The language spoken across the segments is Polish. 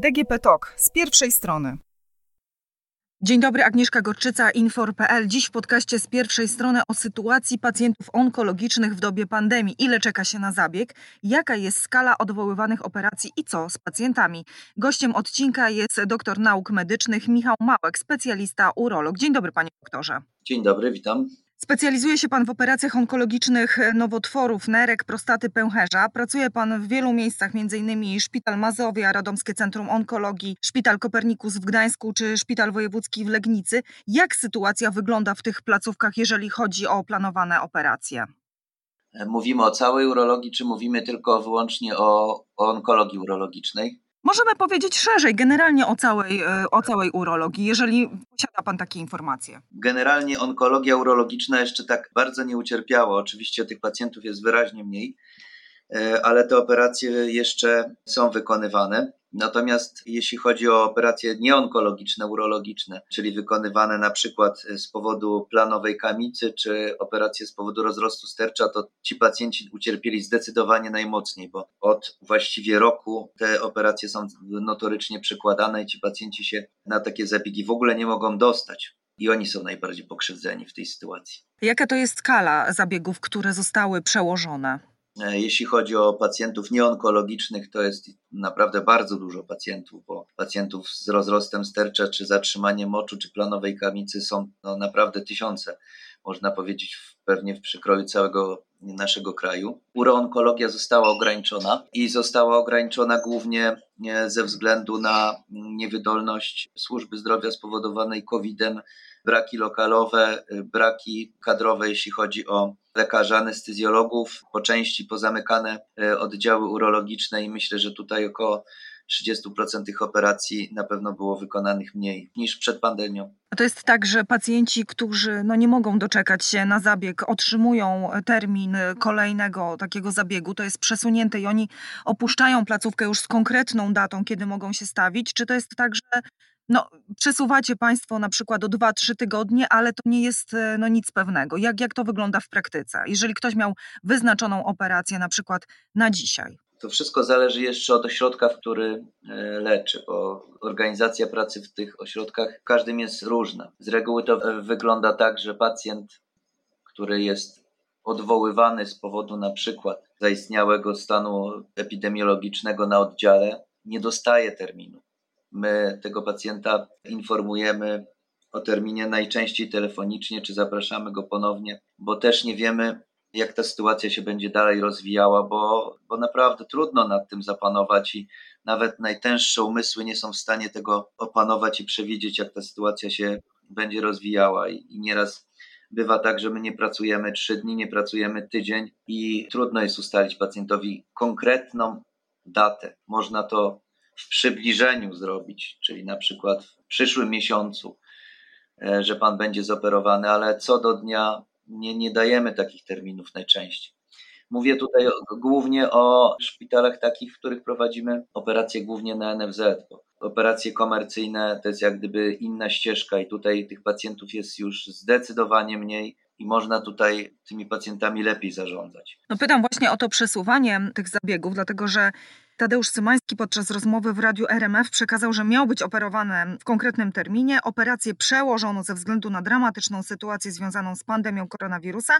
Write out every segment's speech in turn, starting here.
DGP TOK z pierwszej strony. Dzień dobry, Agnieszka Gorczyca, Infor.pl. Dziś w podcaście z pierwszej strony o sytuacji pacjentów onkologicznych w dobie pandemii. Ile czeka się na zabieg, jaka jest skala odwoływanych operacji i co z pacjentami. Gościem odcinka jest doktor nauk medycznych Michał Małek, specjalista urolog. Dzień dobry, panie doktorze. Dzień dobry, witam. Specjalizuje się Pan w operacjach onkologicznych nowotworów nerek, prostaty, pęcherza. Pracuje Pan w wielu miejscach, m.in. Szpital Mazowia, Radomskie Centrum Onkologii, Szpital Kopernikus w Gdańsku czy Szpital Wojewódzki w Legnicy. Jak sytuacja wygląda w tych placówkach, jeżeli chodzi o planowane operacje? Mówimy o całej urologii, czy mówimy tylko wyłącznie o, o onkologii urologicznej? Możemy powiedzieć szerzej, generalnie o całej, e, o całej urologii, jeżeli posiada Pan takie informacje. Generalnie onkologia urologiczna jeszcze tak bardzo nie ucierpiała. Oczywiście tych pacjentów jest wyraźnie mniej, ale te operacje jeszcze są wykonywane. Natomiast jeśli chodzi o operacje nieonkologiczne, urologiczne, czyli wykonywane na przykład z powodu planowej kamicy, czy operacje z powodu rozrostu stercza, to ci pacjenci ucierpieli zdecydowanie najmocniej, bo od właściwie roku te operacje są notorycznie przekładane i ci pacjenci się na takie zabiegi w ogóle nie mogą dostać. I oni są najbardziej pokrzywdzeni w tej sytuacji. Jaka to jest skala zabiegów, które zostały przełożone? E, jeśli chodzi o pacjentów nieonkologicznych, to jest naprawdę bardzo dużo pacjentów, bo pacjentów z rozrostem stercza, czy zatrzymaniem moczu, czy planowej kamicy są no, naprawdę tysiące, można powiedzieć, pewnie w przykroju całego naszego kraju. Uroonkologia została ograniczona i została ograniczona głównie e, ze względu na niewydolność służby zdrowia spowodowanej COVID-em, braki lokalowe, y, braki kadrowe, jeśli chodzi o lekarzy anestezjologów, po części pozamykane y, oddziały urologiczne i myślę, że tutaj około 30% tych operacji na pewno było wykonanych mniej niż przed pandemią. A to jest tak, że pacjenci, którzy no nie mogą doczekać się na zabieg, otrzymują termin kolejnego takiego zabiegu, to jest przesunięte i oni opuszczają placówkę już z konkretną datą, kiedy mogą się stawić? Czy to jest tak, że no, przesuwacie Państwo na przykład o 2-3 tygodnie, ale to nie jest e, no, nic pewnego. Jak, jak to wygląda w praktyce? Jeżeli ktoś miał wyznaczoną operację na przykład na dzisiaj. To wszystko zależy jeszcze od ośrodka, w który e, leczy, bo organizacja pracy w tych ośrodkach każdym jest różna. Z reguły to e, wygląda tak, że pacjent, który jest odwoływany z powodu na przykład zaistniałego stanu epidemiologicznego na oddziale, nie dostaje terminu My tego pacjenta informujemy o terminie najczęściej telefonicznie, czy zapraszamy go ponownie, bo też nie wiemy, jak ta sytuacja się będzie dalej rozwijała, bo, bo naprawdę trudno nad tym zapanować i nawet najtęższe umysły nie są w stanie tego opanować i przewidzieć, jak ta sytuacja się będzie rozwijała. I, i nieraz bywa tak, że my nie pracujemy trzy dni, nie pracujemy tydzień i trudno jest ustalić pacjentowi konkretną datę. Można to w przybliżeniu zrobić, czyli na przykład w przyszłym miesiącu, e, że pan będzie zoperowany, ale co do dnia nie, nie dajemy takich terminów najczęściej. Mówię tutaj głównie o szpitalach takich, w których prowadzimy operacje głównie na NFZ, operacje komercyjne to jest jak gdyby inna ścieżka i tutaj tych pacjentów jest już zdecydowanie mniej i można tutaj tymi pacjentami lepiej zarządzać. No pytam właśnie o to przesuwanie tych zabiegów, dlatego że Tadeusz Cymański podczas rozmowy w radiu RMF przekazał, że miał być operowany w konkretnym terminie. Operację przełożono ze względu na dramatyczną sytuację związaną z pandemią koronawirusa.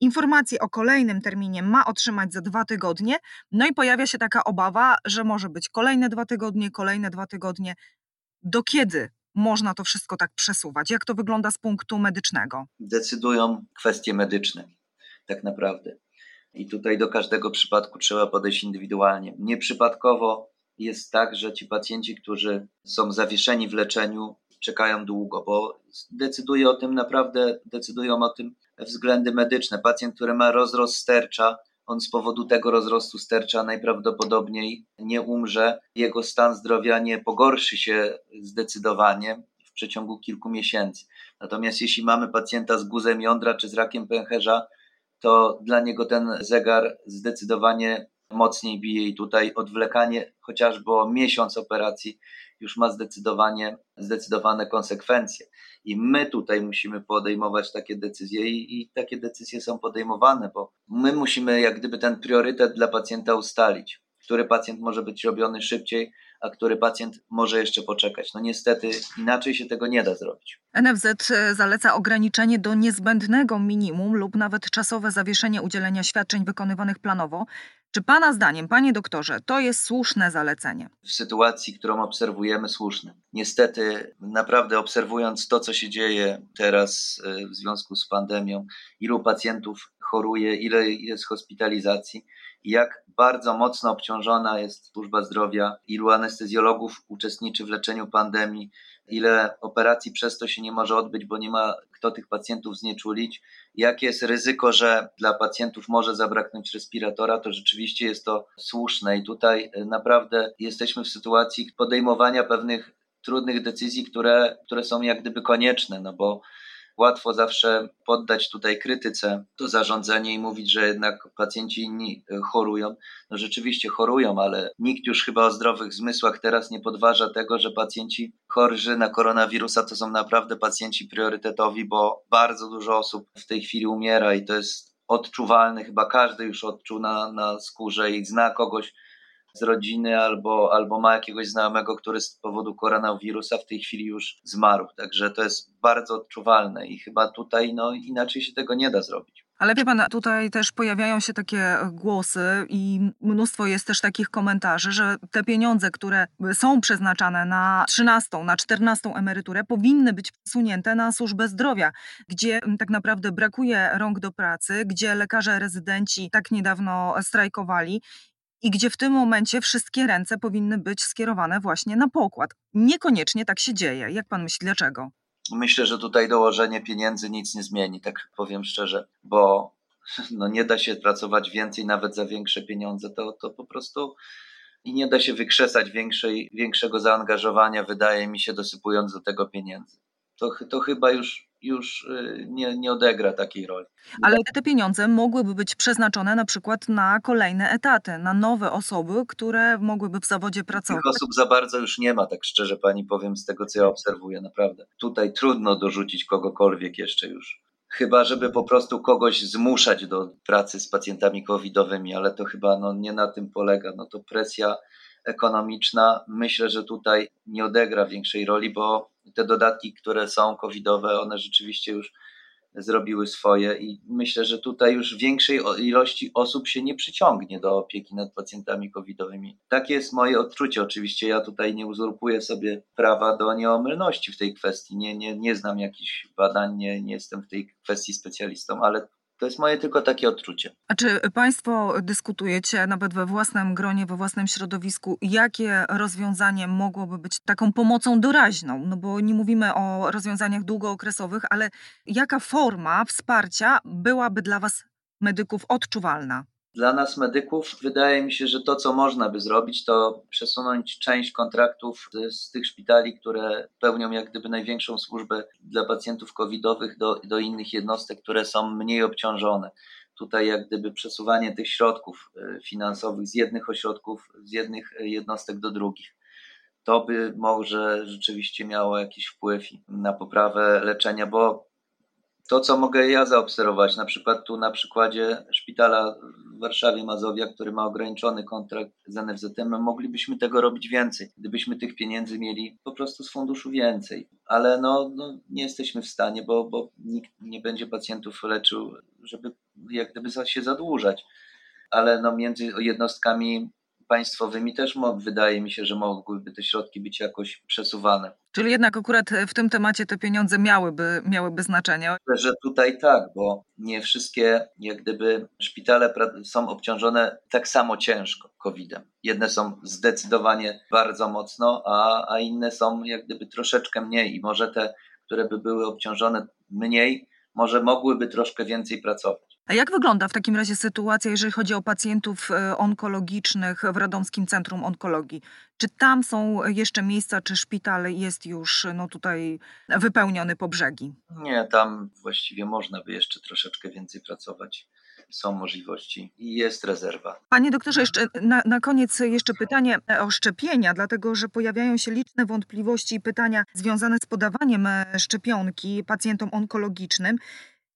Informację o kolejnym terminie ma otrzymać za dwa tygodnie. No i pojawia się taka obawa, że może być kolejne dwa tygodnie, kolejne dwa tygodnie. Do kiedy można to wszystko tak przesuwać? Jak to wygląda z punktu medycznego? Decydują kwestie medyczne, tak naprawdę. I tutaj do każdego przypadku trzeba podejść indywidualnie. Nieprzypadkowo jest tak, że ci pacjenci, którzy są zawieszeni w leczeniu, czekają długo, bo decyduje o tym naprawdę, decydują o tym względy medyczne. Pacjent, który ma rozrost stercza, on z powodu tego rozrostu stercza najprawdopodobniej nie umrze. Jego stan zdrowia nie pogorszy się zdecydowanie w przeciągu kilku miesięcy. Natomiast jeśli mamy pacjenta z guzem jądra czy z rakiem pęcherza, to dla niego ten zegar zdecydowanie mocniej bije i tutaj odwlekanie chociażby o miesiąc operacji już ma zdecydowanie, zdecydowane konsekwencje. I my tutaj musimy podejmować takie decyzje i, i takie decyzje są podejmowane, bo my musimy jak gdyby ten priorytet dla pacjenta ustalić, który pacjent może być robiony szybciej, a który pacjent może jeszcze poczekać. No niestety inaczej się tego nie da zrobić. NFZ zaleca ograniczenie do niezbędnego minimum lub nawet czasowe zawieszenie udzielenia świadczeń wykonywanych planowo. Czy Pana zdaniem, Panie doktorze, to jest słuszne zalecenie? W sytuacji, którą obserwujemy, słuszne. Niestety, naprawdę obserwując to, co się dzieje teraz e, w związku z pandemią, ilu pacjentów choruje, ile jest hospitalizacji, jak bardzo mocno obciążona jest służba zdrowia, ilu anestezjologów uczestniczy w leczeniu pandemii, ile operacji przez to się nie może odbyć, bo nie ma kto tych pacjentów znieczulić, jakie jest ryzyko, że dla pacjentów może zabraknąć respiratora, to rzeczywiście jest to słuszne. I tutaj e, naprawdę jesteśmy w sytuacji podejmowania pewnych trudnych decyzji, które, które są jak gdyby konieczne, no bo Łatwo zawsze poddać tutaj krytyce to zarządzenie i mówić, że jednak pacjenci inni e, chorują. No rzeczywiście chorują, ale nikt już chyba o zdrowych zmysłach teraz nie podważa tego, że pacjenci chorzy na koronawirusa to są naprawdę pacjenci priorytetowi, bo bardzo dużo osób w tej chwili umiera i to jest odczuwalne. Chyba każdy już odczuł na, na skórze i zna kogoś, z rodziny albo, albo ma jakiegoś znajomego, który z powodu koronawirusa w tej chwili już zmarł. Także to jest bardzo odczuwalne i chyba tutaj no, inaczej się tego nie da zrobić. Ale wie pan, tutaj też pojawiają się takie głosy i mnóstwo jest też takich komentarzy, że te pieniądze, które są przeznaczane na 13, na 14 emeryturę, powinny być przesunięte na służbę zdrowia, gdzie tak naprawdę brakuje rąk do pracy, gdzie lekarze rezydenci tak niedawno strajkowali i gdzie w tym momencie wszystkie ręce powinny być skierowane właśnie na pokład. Niekoniecznie tak się dzieje. Jak pan myśli, dlaczego? Myślę, że tutaj dołożenie pieniędzy nic nie zmieni, tak powiem szczerze, bo no nie da się pracować więcej nawet za większe pieniądze. To, to po prostu i nie da się wykrzesać większej, większego zaangażowania, wydaje mi się, dosypując do tego pieniędzy. To, to chyba już już y, nie, nie odegra takiej roli. Ale te pieniądze mogłyby być przeznaczone na przykład na kolejne etaty, na nowe osoby, które mogłyby w zawodzie pracować. Tych osób za bardzo już nie ma, tak szczerze pani powiem, z tego co ja obserwuję, naprawdę. Tutaj trudno dorzucić kogokolwiek jeszcze już. Chyba, żeby po prostu kogoś zmuszać do pracy z pacjentami covidowymi, ale to chyba no, nie na tym polega. No to presja ekonomiczna myślę, że tutaj nie odegra większej roli, bo te dodatki, które są covidowe, one rzeczywiście już zrobiły swoje i myślę, że tutaj już większej ilości osób się nie przyciągnie do opieki nad pacjentami covidowymi. Takie jest moje odczucie. Oczywiście ja tutaj nie uzurpuję sobie prawa do nieomylności w tej kwestii. Nie, nie, nie znam jakichś badań, nie, nie jestem w tej kwestii specjalistą, ale to jest moje tylko takie odczucie. A czy Państwo dyskutujecie nawet we własnym gronie, we własnym środowisku, jakie rozwiązanie mogłoby być taką pomocą doraźną? No bo nie mówimy o rozwiązaniach długookresowych, ale jaka forma wsparcia byłaby dla Was, medyków, odczuwalna? Dla nas, medyków, wydaje mi się, że to, co można by zrobić, to przesunąć część kontraktów z tych szpitali, które pełnią jak gdyby największą służbę dla pacjentów covidowych, do, do innych jednostek, które są mniej obciążone. Tutaj, jak gdyby przesuwanie tych środków e, finansowych z jednych ośrodków, z jednych jednostek do drugich to by może rzeczywiście miało jakiś wpływ na poprawę leczenia, bo to, co mogę ja zaobserwować, na przykład tu na przykładzie szpitala w Warszawie Mazowia, który ma ograniczony kontrakt z NFZ-em, moglibyśmy tego robić więcej, gdybyśmy tych pieniędzy mieli po prostu z funduszu więcej. Ale no, no nie jesteśmy w stanie, bo, bo nikt nie będzie pacjentów leczył, żeby jak gdyby się zadłużać. Ale no między jednostkami państwowymi też wydaje mi się, że mogłyby te środki być jakoś przesuwane. Czyli jednak akurat w tym temacie te pieniądze miałyby, miałyby znaczenie. Że tutaj tak, bo nie wszystkie jak gdyby szpitale są obciążone tak samo ciężko COVID-em. Jedne są zdecydowanie bardzo mocno, a, a inne są jak gdyby troszeczkę mniej i może te, które by były obciążone mniej, może mogłyby troszkę więcej pracować. A jak wygląda w takim razie sytuacja, jeżeli chodzi o pacjentów e, onkologicznych w Radomskim Centrum Onkologii? Czy tam są jeszcze miejsca, czy szpital jest już no, tutaj wypełniony po brzegi? Nie, tam właściwie można by jeszcze troszeczkę więcej pracować są możliwości i jest rezerwa. Panie doktorze, jeszcze na, na, koniec jeszcze pytanie o szczepienia, dlatego że pojawiają się liczne wątpliwości i pytania związane z podawaniem e, szczepionki pacjentom onkologicznym.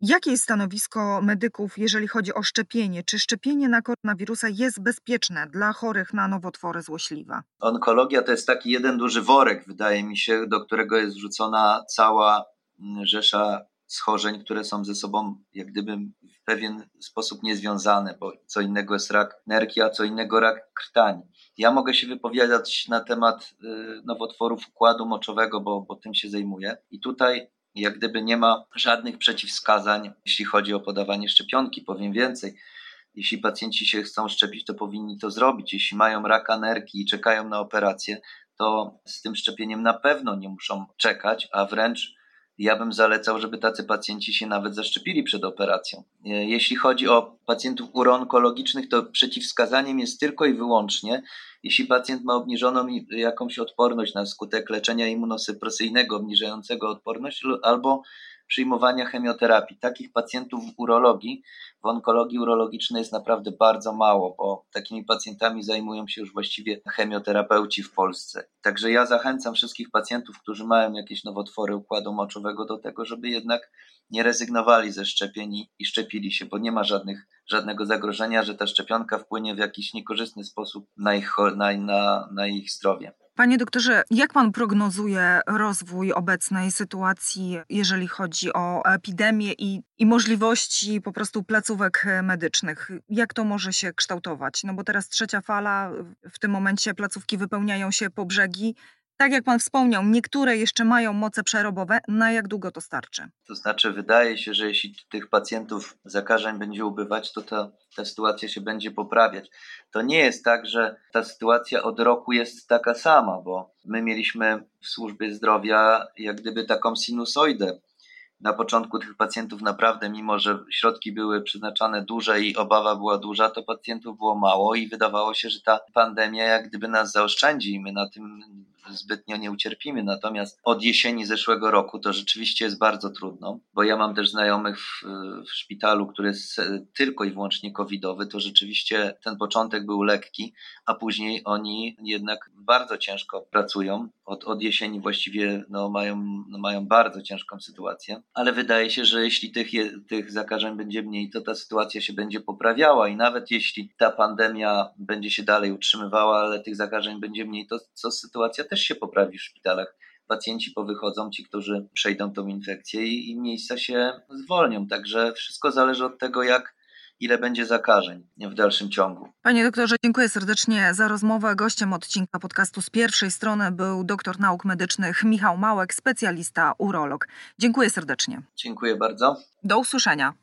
Jakie jest stanowisko medyków, jeżeli chodzi o szczepienie? Czy szczepienie na koronawirusa jest bezpieczne dla chorych na nowotwory złośliwe? Onkologia to jest taki jeden duży worek, wydaje mi się, do którego jest wrzucona cała mm, rzesza schorzeń, które są ze sobą jak gdyby w pewien sposób niezwiązane, bo co innego jest rak nerki, a co innego rak krtani. Ja mogę się wypowiadać na temat y, nowotworów układu moczowego, bo, bo tym się zajmuję. I tutaj jak gdyby nie ma żadnych przeciwwskazań, jeśli chodzi o podawanie szczepionki. Powiem więcej. Jeśli pacjenci się chcą szczepić, to powinni to zrobić. Jeśli mają raka nerki i czekają na operację, to z tym szczepieniem na pewno nie muszą czekać, a wręcz ja bym zalecał, żeby tacy pacjenci się nawet zaszczepili przed operacją. Jeśli chodzi o pacjentów uroonkologicznych, to przeciwwskazaniem jest tylko i wyłącznie, jeśli pacjent ma obniżoną jakąś odporność na skutek leczenia immunosupresyjnego obniżającego odporność albo przyjmowania chemioterapii. Takich pacjentów w urologii, w onkologii urologicznej jest naprawdę bardzo mało, bo takimi pacjentami zajmują się już właściwie chemioterapeuci w Polsce. Także ja zachęcam wszystkich pacjentów, którzy mają jakieś nowotwory układu moczowego do tego, żeby jednak nie rezygnowali ze szczepień i szczepili się, bo nie ma żadnych, żadnego zagrożenia, że ta szczepionka wpłynie w jakiś niekorzystny sposób na ich, na, na, na ich zdrowie. Panie doktorze, jak pan prognozuje rozwój obecnej sytuacji, jeżeli chodzi o epidemię i, i możliwości po prostu placówek medycznych? Jak to może się kształtować? No bo teraz trzecia fala, w tym momencie placówki wypełniają się po brzegi. Tak jak pan wspomniał, niektóre jeszcze mają moce przerobowe. Na jak długo to starczy? To znaczy, wydaje się, że jeśli tych pacjentów zakażeń będzie ubywać, to ta, ta sytuacja się będzie poprawiać. To nie jest tak, że ta sytuacja od roku jest taka sama, bo my mieliśmy w służbie zdrowia jak gdyby taką sinusoidę na początku tych pacjentów naprawdę, mimo że środki były przeznaczane duże i obawa była duża, to pacjentów było mało i wydawało się, że ta pandemia jak gdyby nas zaoszczędzi i my na tym zbytnio nie ucierpimy. Natomiast od jesieni zeszłego roku to rzeczywiście jest bardzo trudno, bo ja mam też znajomych w, w szpitalu, który jest tylko i wyłącznie covidowy, to rzeczywiście ten początek był lekki, a później oni jednak bardzo ciężko pracują. Od, od jesieni właściwie no, mają, no, mają bardzo ciężką sytuację, ale wydaje się, że jeśli tych, tych zakażeń będzie mniej, to ta sytuacja się będzie poprawiała i nawet jeśli ta pandemia będzie się dalej utrzymywała, ale tych zakażeń będzie mniej, to, to sytuacja też się poprawi w szpitalach. Pacjenci powychodzą, ci, którzy przejdą tą infekcję i, i miejsca się zwolnią. Także wszystko zależy od tego, jak ile będzie zakażeń w dalszym ciągu. Panie doktorze, dziękuję serdecznie za rozmowę. Gościem odcinka podcastu z pierwszej strony był doktor nauk medycznych Michał Małek, specjalista urolog. Dziękuję serdecznie. Dziękuję bardzo. Do usłyszenia.